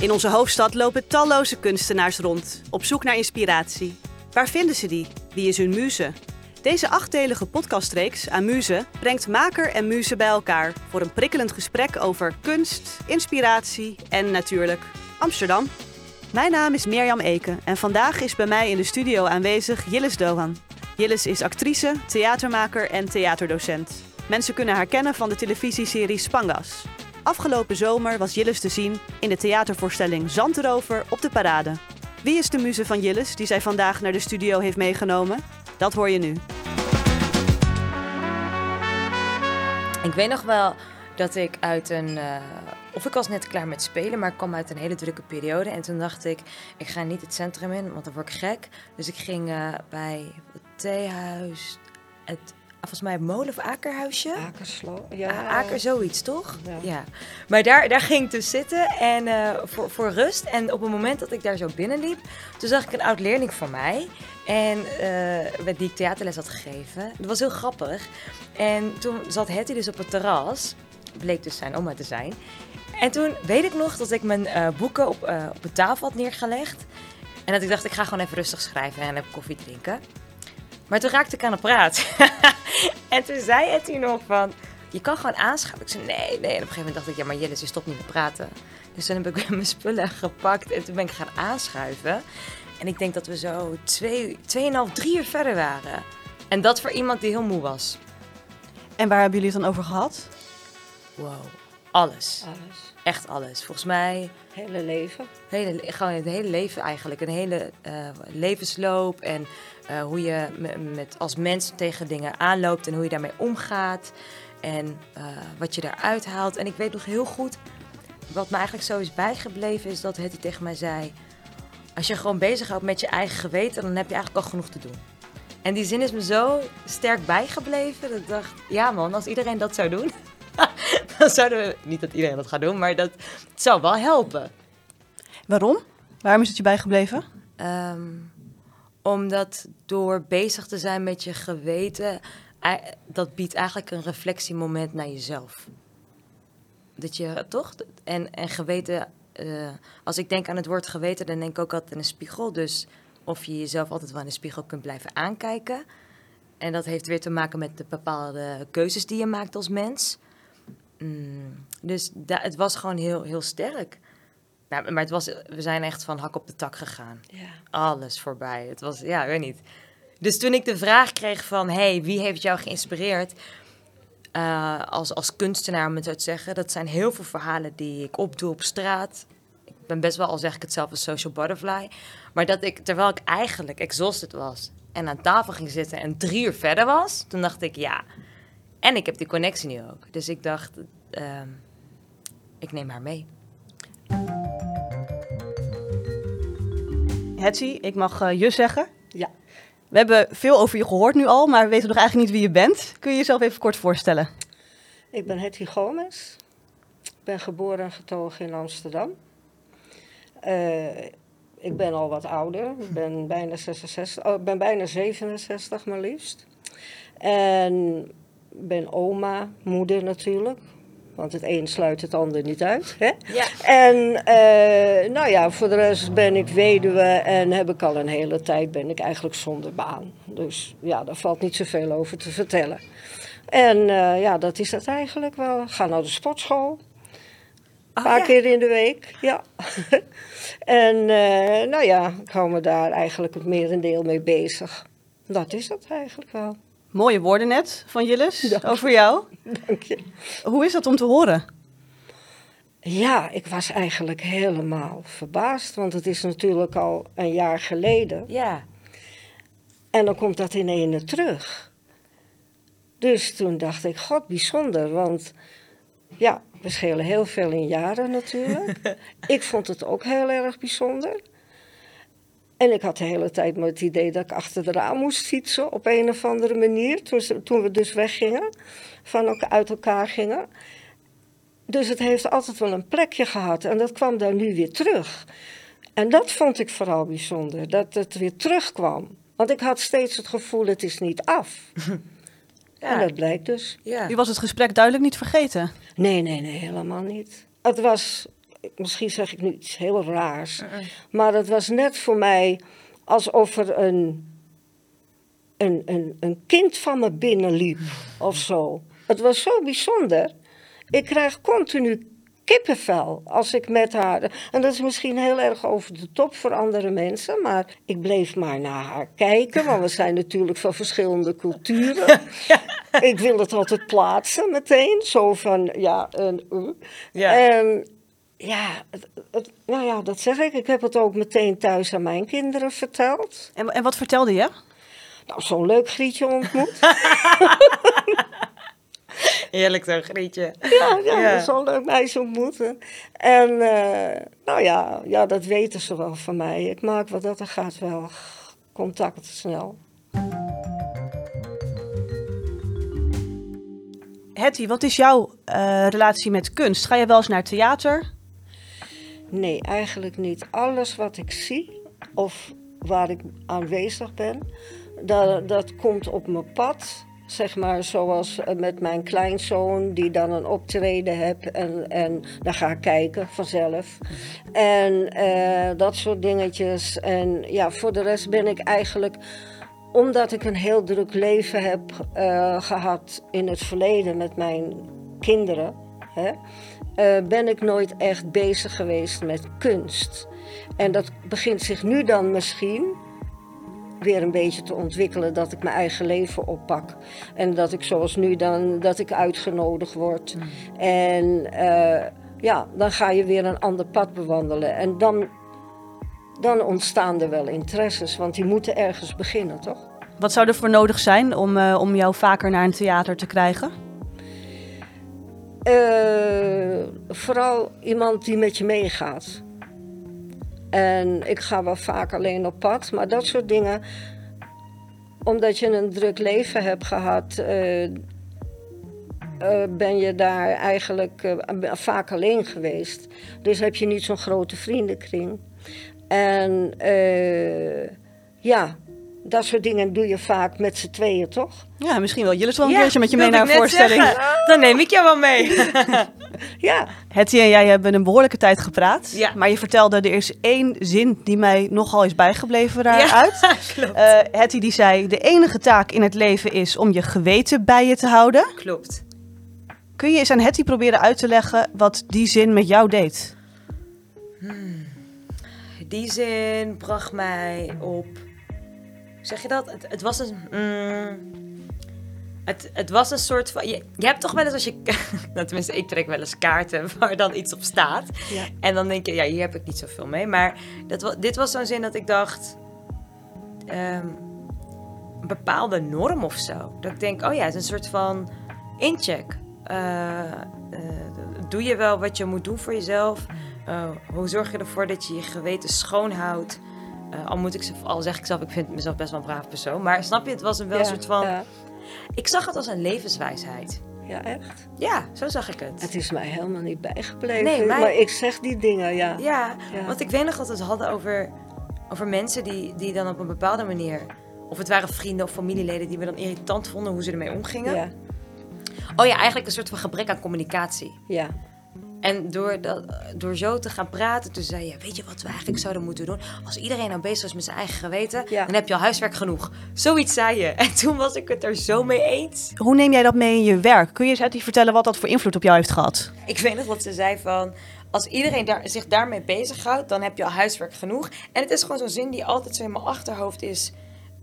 In onze hoofdstad lopen talloze kunstenaars rond, op zoek naar inspiratie. Waar vinden ze die? Wie is hun muze? Deze achtdelige podcastreeks Amuse brengt maker en muze bij elkaar voor een prikkelend gesprek over kunst, inspiratie en natuurlijk Amsterdam. Mijn naam is Mirjam Eken en vandaag is bij mij in de studio aanwezig Jillis Dohan. Jillis is actrice, theatermaker en theaterdocent. Mensen kunnen haar kennen van de televisieserie Spangas. Afgelopen zomer was Jillis te zien in de theatervoorstelling Zandrover op de Parade. Wie is de muze van Jillis die zij vandaag naar de studio heeft meegenomen? Dat hoor je nu. Ik weet nog wel dat ik uit een. eh, of ik was net klaar met spelen, maar ik kwam uit een hele drukke periode. En toen dacht ik, ik ga niet het centrum in, want dan word ik gek. Dus ik ging eh, bij het theehuis, het, volgens mij het molen of akerhuisje. Akerslo. Ja, Ja, Aker, zoiets, toch? Ja. Maar daar, daar ging ik dus zitten en, eh, voor, voor rust. En op het moment dat ik daar zo binnenliep, toen zag ik een oud leerling van mij. En met die ik theaterles had gegeven. Dat was heel grappig. En toen zat Hetty dus op het terras. Bleek dus zijn oma te zijn. En toen weet ik nog dat ik mijn eh, boeken op, op de tafel had neergelegd. En dat ik dacht, ik ga gewoon even rustig schrijven en even koffie drinken. Maar toen raakte ik aan de praat. en toen zei Hetty nog van, je kan gewoon aanschuiven. Ik zei, nee, nee. En op een gegeven moment dacht ik, ja, maar Jelle, je stopt niet met praten. Dus toen heb ik weer mijn spullen gepakt en toen ben ik gaan aanschuiven. En ik denk dat we zo twee, tweeënhalf, drie uur verder waren. En dat voor iemand die heel moe was. En waar hebben jullie het dan over gehad? Wow, alles. Alles. Echt alles. Volgens mij Hele leven. hele, gewoon het hele leven eigenlijk. Een hele eh, levensloop en eh, hoe je me- met, als mens tegen dingen aanloopt en hoe je daarmee omgaat. En eh, wat je daaruit haalt. En ik weet nog heel goed, wat me eigenlijk zo is bijgebleven, is dat Hetty tegen mij zei... Als je gewoon bezig houdt met je eigen geweten, dan heb je eigenlijk al genoeg te doen. En die zin is me zo sterk bijgebleven dat ik dacht, ja man, als iedereen dat zou doen, dan zouden we, niet dat iedereen dat gaat doen, maar dat het zou wel helpen. Waarom? Waarom is het je bijgebleven? Ehm, omdat door bezig te zijn met je geweten, dat biedt eigenlijk een reflectiemoment naar jezelf. Dat je toch? En, en geweten, eh, als ik denk aan het woord geweten, dan denk ik ook altijd aan een spiegel. Dus of je jezelf altijd wel in de spiegel kunt blijven aankijken. En dat heeft weer te maken met de bepaalde keuzes die je maakt als mens. Mm, dus da- het was gewoon heel, heel sterk. Nou, maar het was, we zijn echt van hak op de tak gegaan Ja. alles voorbij. Het was, ja, ik weet niet. Dus toen ik de vraag kreeg van, hey, wie heeft jou geïnspireerd eh, als, als kunstenaar, om het zo te zeggen, dat zijn heel veel verhalen die ik opdoe op straat. Ik ben best wel, al zeg ik het zelf, een social butterfly. Maar dat ik, terwijl ik eigenlijk exhausted was en aan tafel ging zitten en drie uur verder was, toen dacht ik, ja. En ik heb die connectie nu ook. Dus ik dacht, ehm, ik neem haar mee. Hetty, ik mag eh, je zeggen. Ja. We hebben veel over je gehoord nu al, maar we weten nog eigenlijk niet wie je bent. Kun je jezelf even kort voorstellen? Ik ben Hetty Gomez. Ik ben geboren en getogen in Amsterdam. Eh, ik ben al wat ouder. Ik ben bijna 66, oh, ik ben bijna 67 maar liefst. En ben oma, moeder natuurlijk. Want het een sluit het ander niet uit. Hè? Ja. En eh, nou ja, voor de rest ben ik weduwe en heb ik al een hele tijd ben ik eigenlijk zonder baan. Dus ja, daar valt niet zoveel over te vertellen. En eh, ja, dat is het eigenlijk wel. Ga naar de sportschool. Een paar ja. keer in de week, ja. en eh, nou ja, ik hou me daar eigenlijk het merendeel mee bezig. Dat is het eigenlijk wel. Mooie woorden net van Jillis Dank over jou. Dank je. Hoe is dat om te horen? Ja, ik was eigenlijk helemaal verbaasd, want het is natuurlijk al een jaar geleden. Ja. En dan komt dat in ene terug. Dus toen dacht ik, god, bijzonder, want ja, we schelen heel veel in jaren natuurlijk. ik vond het ook heel erg bijzonder. En ik had de hele tijd maar het idee dat ik achter de raam moest fietsen op een of andere manier. Toen, ze- toen we dus weggingen, van elkaar, uit elkaar gingen. Dus het heeft altijd wel een plekje gehad en dat kwam daar nu weer terug. En dat vond ik vooral bijzonder, dat het weer terugkwam. Want ik had steeds het gevoel, het is niet af. En dat blijkt dus. ja. U was het gesprek duidelijk niet vergeten. Nee, nee, nee, helemaal niet. Het was misschien zeg ik nu iets heel raars, maar het was net voor mij alsof er een, een, een, een kind van me binnenliep of zo. Het was zo bijzonder. Ik krijg continu kippenvel als ik met haar. En dat is misschien heel erg over de top voor andere mensen, maar ik bleef maar naar haar kijken, want we zijn natuurlijk van verschillende culturen. Ik wil het altijd plaatsen meteen, zo van ja, een. uh. Ja. En ja, het, het- nou ja, dat zeg ik. Ik heb het ook meteen thuis aan mijn kinderen verteld. En, en wat vertelde je? Nou, zo'n leuk grietje ontmoet. Heerlijk zo, Grietje. Ja, ja, Ja. zo'n leuk meisje ontmoeten. En eh, nou ja, ja, dat weten ze wel van mij. Ik maak wat dat er gaat wel contact snel. Hetty, wat is jouw eh, relatie met kunst? Ga je wel eens naar theater? Nee, eigenlijk niet. Alles wat ik zie of waar ik aanwezig ben, dat, dat komt op mijn pad. Zeg maar zoals eh, met mijn kleinzoon, die dan een optreden heeft en, en dan ga ik kijken vanzelf. En eh, dat soort dingetjes. En ja, voor de rest ben ik eigenlijk, omdat ik een heel druk leven heb eh, gehad in het verleden met mijn kinderen, hè, ben ik nooit echt bezig geweest met kunst. En dat begint zich nu dan misschien weer een beetje te ontwikkelen dat ik mijn eigen leven oppak. En dat ik zoals nu dan, dat ik uitgenodigd word. En eh, ja, dan ga je weer een ander pad bewandelen. En dan, dan ontstaan er wel interesses, want die moeten ergens beginnen, toch? Wat zou er voor nodig zijn om, eh, om jou vaker naar een theater te krijgen? Eh, vooral iemand die met je meegaat. En ik ga wel vaak alleen op pad, maar dat soort dingen. Omdat je een druk leven hebt gehad, eh, eh, ben je daar eigenlijk vaak alleen geweest. Dus heb je niet zo'n grote vriendenkring. En ja, dat soort dingen doe je vaak met z'n tweeën, toch? Ja, misschien wel. Jullie wel een Ja, keertje met je mee naar een voorstelling. zeggen. Dan neem ik jou wel mee. Ja, Hetty en jij hebben een behoorlijke tijd gepraat. Ja. Maar je vertelde, er is één zin die mij nogal is bijgebleven daaruit. klopt. Eh Hetty die zei, de enige taak in het leven is om je geweten bij je te houden. Klopt. Kun je eens aan Hetty proberen uit te leggen wat die zin met jou deed? Die zin bracht mij op. Zeg je dat? Het, het was een. mm, het, het was een soort van. Je, je hebt toch wel eens als je. nou, tenminste, ik trek wel eens kaarten waar dan iets op staat. Ja. En dan denk je, ja, hier heb ik niet zoveel mee. Maar dat, dit was zo'n zin dat ik dacht. ehm, een bepaalde norm of zo. Dat ik denk, oh ja, het is een soort van incheck. Eh, doe je wel wat je moet doen voor jezelf? Eh, hoe zorg je ervoor dat je je geweten schoon Eh, al, moet ik, al zeg ik zelf, ik vind mezelf best wel een braaf persoon. Maar snap je, het was een wel een ja, soort van... ja, Ik zag het als een levenswijsheid. ja, echt. Ja, zo zag ik het. Het is mij helemaal niet bijgebleven. Nee, mij- Maar ik zeg die dingen, ja. Ja, Ja. want ik weet nog dat we het hadden over, over mensen die, die dan op een bepaalde manier... Of het waren vrienden of familieleden die we dan irritant vonden hoe ze ermee omgingen. Ja, Oh ja, eigenlijk een soort van gebrek aan communicatie. ja. En door, dat, door zo te gaan praten, toen zei je, weet je wat we eigenlijk zouden moeten doen? Als iedereen nou bezig is met zijn eigen geweten, Ja. dan heb je al huiswerk genoeg. Zoiets zei je. En toen was ik het er zo mee eens. Hoe neem jij dat mee in je werk? Kun je eens Hetty vertellen wat dat voor invloed op jou heeft gehad? Ik weet nog dat ze zei van, als iedereen daar, zich daarmee bezighoudt, dan heb je al huiswerk genoeg. En het is gewoon zo'n zin die altijd zo in mijn achterhoofd is,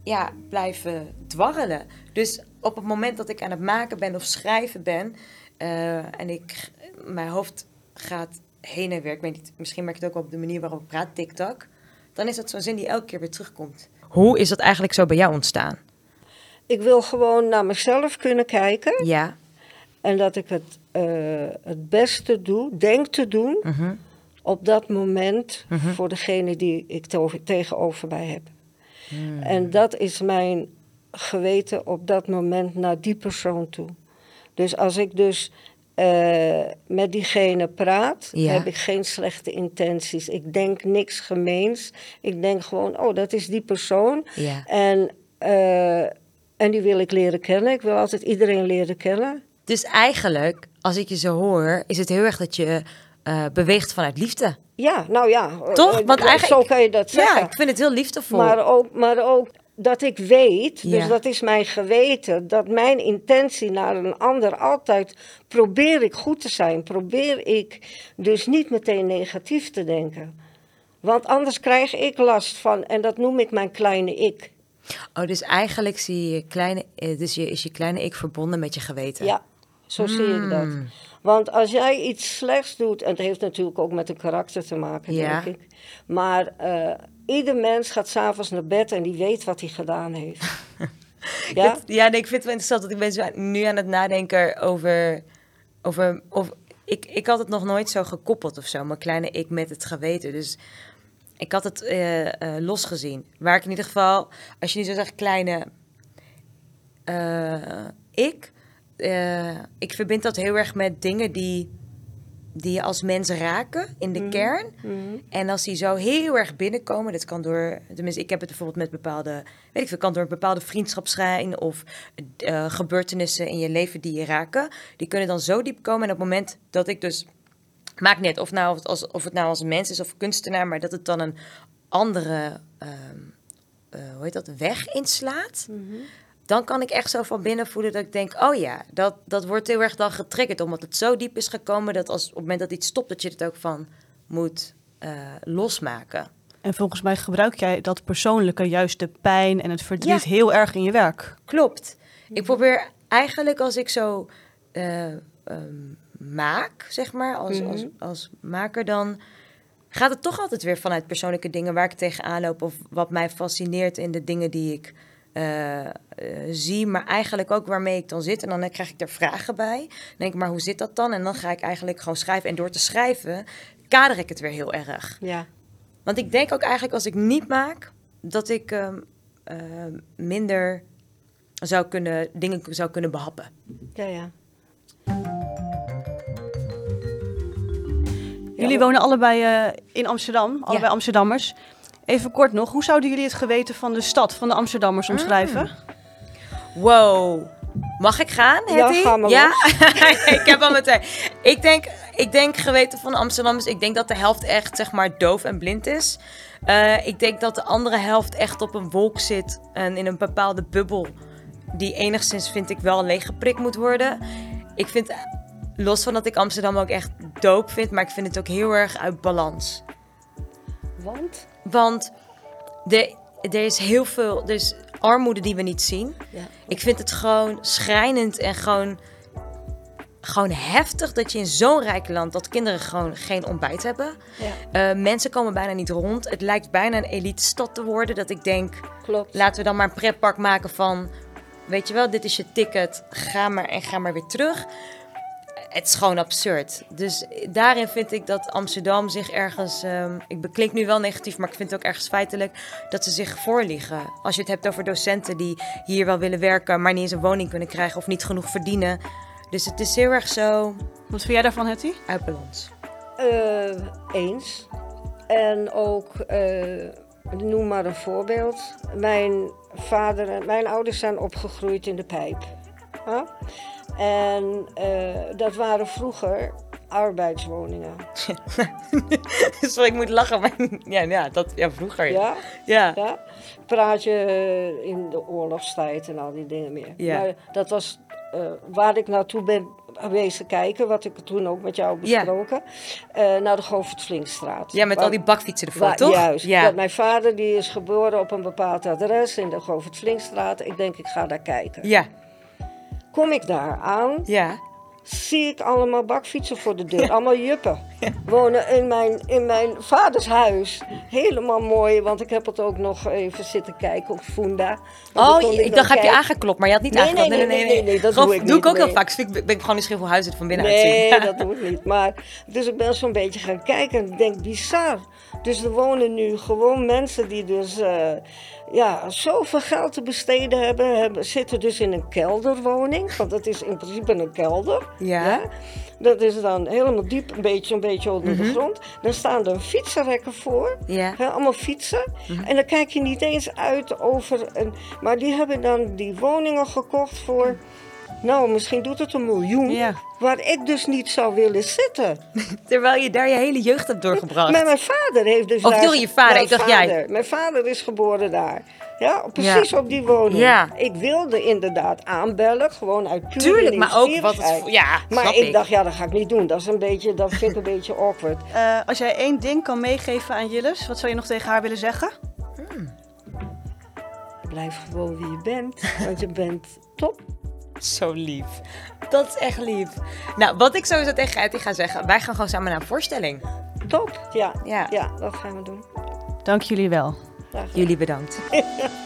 ja, blijven dwarrelen. Dus op het moment dat ik aan het maken ben of schrijven ben, eh, en ik, mijn hoofd gaat heen en weer, ik weet niet, misschien merk je het ook op de manier waarop ik praat, tik-tak, dan is dat zo'n zin die elke keer weer terugkomt. Hoe is dat eigenlijk zo bij jou ontstaan? Ik wil gewoon naar mezelf kunnen kijken. Ja. En dat ik het, eh, het beste doe, denk te doen, Mhm. op dat moment voor degene die ik tegenover mij heb. Hmm. En dat is mijn geweten op dat moment naar die persoon toe. Dus als ik dus eh, met diegene praat, Ja. heb ik geen slechte intenties. Ik denk niks gemeens. Ik denk gewoon, oh, dat is die persoon. Ja. En, eh, en die wil ik leren kennen. Ik wil altijd iedereen leren kennen. Dus eigenlijk, als ik je zo hoor, is het heel erg dat je eh, beweegt vanuit liefde. Ja, nou ja. Toch? Want zo eigenlijk- kan je dat zeggen. Ja, ik vind het heel liefdevol. Maar ook, maar ook dat ik weet, dus dat is mijn geweten, dat mijn intentie naar een ander altijd probeer ik goed te zijn. Probeer ik dus niet meteen negatief te denken. Want anders krijg ik last van, en dat noem ik mijn kleine ik. Oh, dus eigenlijk zie je kleine, eh, dus je, is je kleine ik verbonden met je geweten. Ja, zo zie ik dat. Hmm. Want als jij iets slechts doet, en het heeft natuurlijk ook met een karakter te maken, Ja. denk ik. Maar eh, ieder mens gaat s'avonds naar bed en die weet wat hij gedaan heeft. ja? Het- ja, nee, ik vind het wel interessant dat ik ben zo nu aan het nadenken over. over of, ik, ik had het nog nooit zo gekoppeld of zo, mijn kleine ik met het geweten. Dus ik had het eh, eh, losgezien. Waar ik in ieder geval, als je nu zo zegt, kleine eh, ik. ik verbind dat heel erg met dingen die, die je als mens raken in de kern. Mhm. En als die zo heel erg binnenkomen, dat kan door, tenminste, ik heb het bijvoorbeeld met bepaalde, weet ik veel, kan door een bepaalde vriendschapschijn of eh, gebeurtenissen in je leven die je raken. Die kunnen dan zo diep komen. En op het moment dat ik dus, maakt net of, nou, of, het, als, of het nou als mens is of kunstenaar, maar dat het dan een andere, ehm, eh, hoe heet dat, weg inslaat. Dan kan ik echt zo van binnen voelen dat ik denk, oh ja, dat, dat wordt heel erg dan getriggerd. Omdat het zo diep is gekomen dat als, op het moment dat iets stopt, dat je het ook van moet eh, losmaken. En volgens mij gebruik jij dat persoonlijke, juist de pijn en het verdriet, Ja. heel erg in je werk. Klopt. Ik probeer eigenlijk als ik zo eh, ehm, maak, zeg maar, als, Mhm. als, als maker, dan gaat het toch altijd weer vanuit persoonlijke dingen waar ik tegenaan loop of wat mij fascineert in de dingen die ik eh, eh, zie, maar eigenlijk ook waarmee ik dan zit. En dan krijg ik er vragen bij. Dan denk ik, maar hoe zit dat dan? En dan ga ik eigenlijk gewoon schrijven. En door te schrijven kader ik het weer heel erg. Ja. Want ik denk ook eigenlijk als ik niet maak, dat ik ehm, ehm, minder zou kunnen, dingen zou kunnen behappen. Ja, ja. Jullie wonen allebei eh, in Amsterdam, allebei Amsterdammers. Even kort nog, hoe zouden jullie het geweten van de stad, van de Amsterdammers omschrijven? Wow. Mag ik gaan, Ja, Hetty? ga maar ja? ik heb al meteen. Ik denk, ik denk geweten van Amsterdammers, ik denk dat de helft echt zeg maar doof en blind is. Eh, ik denk dat de andere helft echt op een wolk zit en in een bepaalde bubbel. Die enigszins vind ik wel leeggeprikt moet worden. Ik vind, los van dat ik Amsterdam ook echt doop vind, maar ik vind het ook heel erg uit balans. Want? Want er, er is heel veel, er is armoede die we niet zien. Ja. Ik vind het gewoon schrijnend en gewoon, gewoon heftig dat je in zo'n rijk land dat kinderen gewoon geen ontbijt hebben. Ja, Eh, mensen komen bijna niet rond. Het lijkt bijna een elite stad te worden. Dat ik denk, klopt. laten we dan maar een pretpark maken van, weet je wel, dit is je ticket, ga maar en ga maar weer terug. Het is gewoon absurd. Dus daarin vind ik dat Amsterdam zich ergens. ehm, ik beklink nu wel negatief, maar ik vind het ook ergens feitelijk dat ze zich voorliegen. Als je het hebt over docenten die hier wel willen werken, maar niet eens een woning kunnen krijgen of niet genoeg verdienen. Dus het is heel erg zo Wat vind jij daarvan, Hetty? uit balans. Eh, eens. En ook, eh, noem maar een voorbeeld. Mijn vader en mijn ouders zijn opgegroeid in de pijp. Huh? En eh, dat waren vroeger arbeidswoningen. Sorry, ik moet lachen, maar ja, ja, dat, ja vroeger. Ja? ja. ja? Praat je in de oorlogstijd en al die dingen meer. Ja. Maar dat was eh, waar ik naartoe ben geweest kijken, wat ik toen ook met jou Ja. besproken. eh, naar de Govert-Flinkstraat. Ja, met Waar- al die bakfietsen ervoor, Waar- toch? Juist. Ja. Dat mijn vader die is geboren op een bepaald adres in de Govert-Flinkstraat. Ik denk, ik ga daar kijken. Ja, Kom ik daar aan, ja. zie ik allemaal bakfietsen voor de deur. Allemaal juppen. Wonen in mijn, in mijn vaders huis. Helemaal mooi, want ik heb het ook nog even zitten kijken op Funda. Oh, ik dan dacht, heb je aangeklopt, maar je had niet Nee, aangeklopt. nee, nee, nee, nee, dat Gewoon- doe ik doe ik ook heel nee. vaak. Dus ik ben ik gewoon nieuwsgierig hoe huis het van binnen Nee, uitziet. dat doe ik niet. Maar, dus ik ben zo'n beetje gaan kijken en ik denk, bizar. Dus er wonen nu gewoon mensen die dus eh, ja, zoveel geld te besteden hebben, hebben. Zitten dus in een kelderwoning, want dat is in principe een kelder. Ja. Dat is dan helemaal diep, een beetje, een beetje onder Mhm. de grond. Dan staan er fietsenrekken voor. Ja. Hè, allemaal fietsen. Mhm. En dan kijk je niet eens uit over een. Maar die hebben dan die woningen gekocht voor Nou, misschien doet het een miljoen. Ja. Waar ik dus niet zou willen zitten. Terwijl je daar je hele jeugd hebt doorgebracht. Maar mijn vader heeft dus Of daar... je vader. Mijn Ik dacht jij. vader. Mijn vader is geboren daar. Ja, precies op die woning. Ja. Ik wilde inderdaad aanbellen, gewoon uit pure Tuurlijk, maar ook wat het... Ja, Maar snap ik, ik. dacht, ja, dat ga ik niet doen. Dat is een beetje, dat vind ik een beetje awkward. Eh, als jij één ding kan meegeven aan Jilles, wat zou je nog tegen haar willen zeggen? Blijf gewoon wie je bent, want je bent top. Zo lief. Dat is echt lief. Nou, wat ik sowieso tegen Etty ga zeggen. Wij gaan gewoon samen naar een voorstelling. Top, ja. Ja. Ja, dat gaan we doen. Dank jullie wel. Graag gedaan. Jullie bedankt.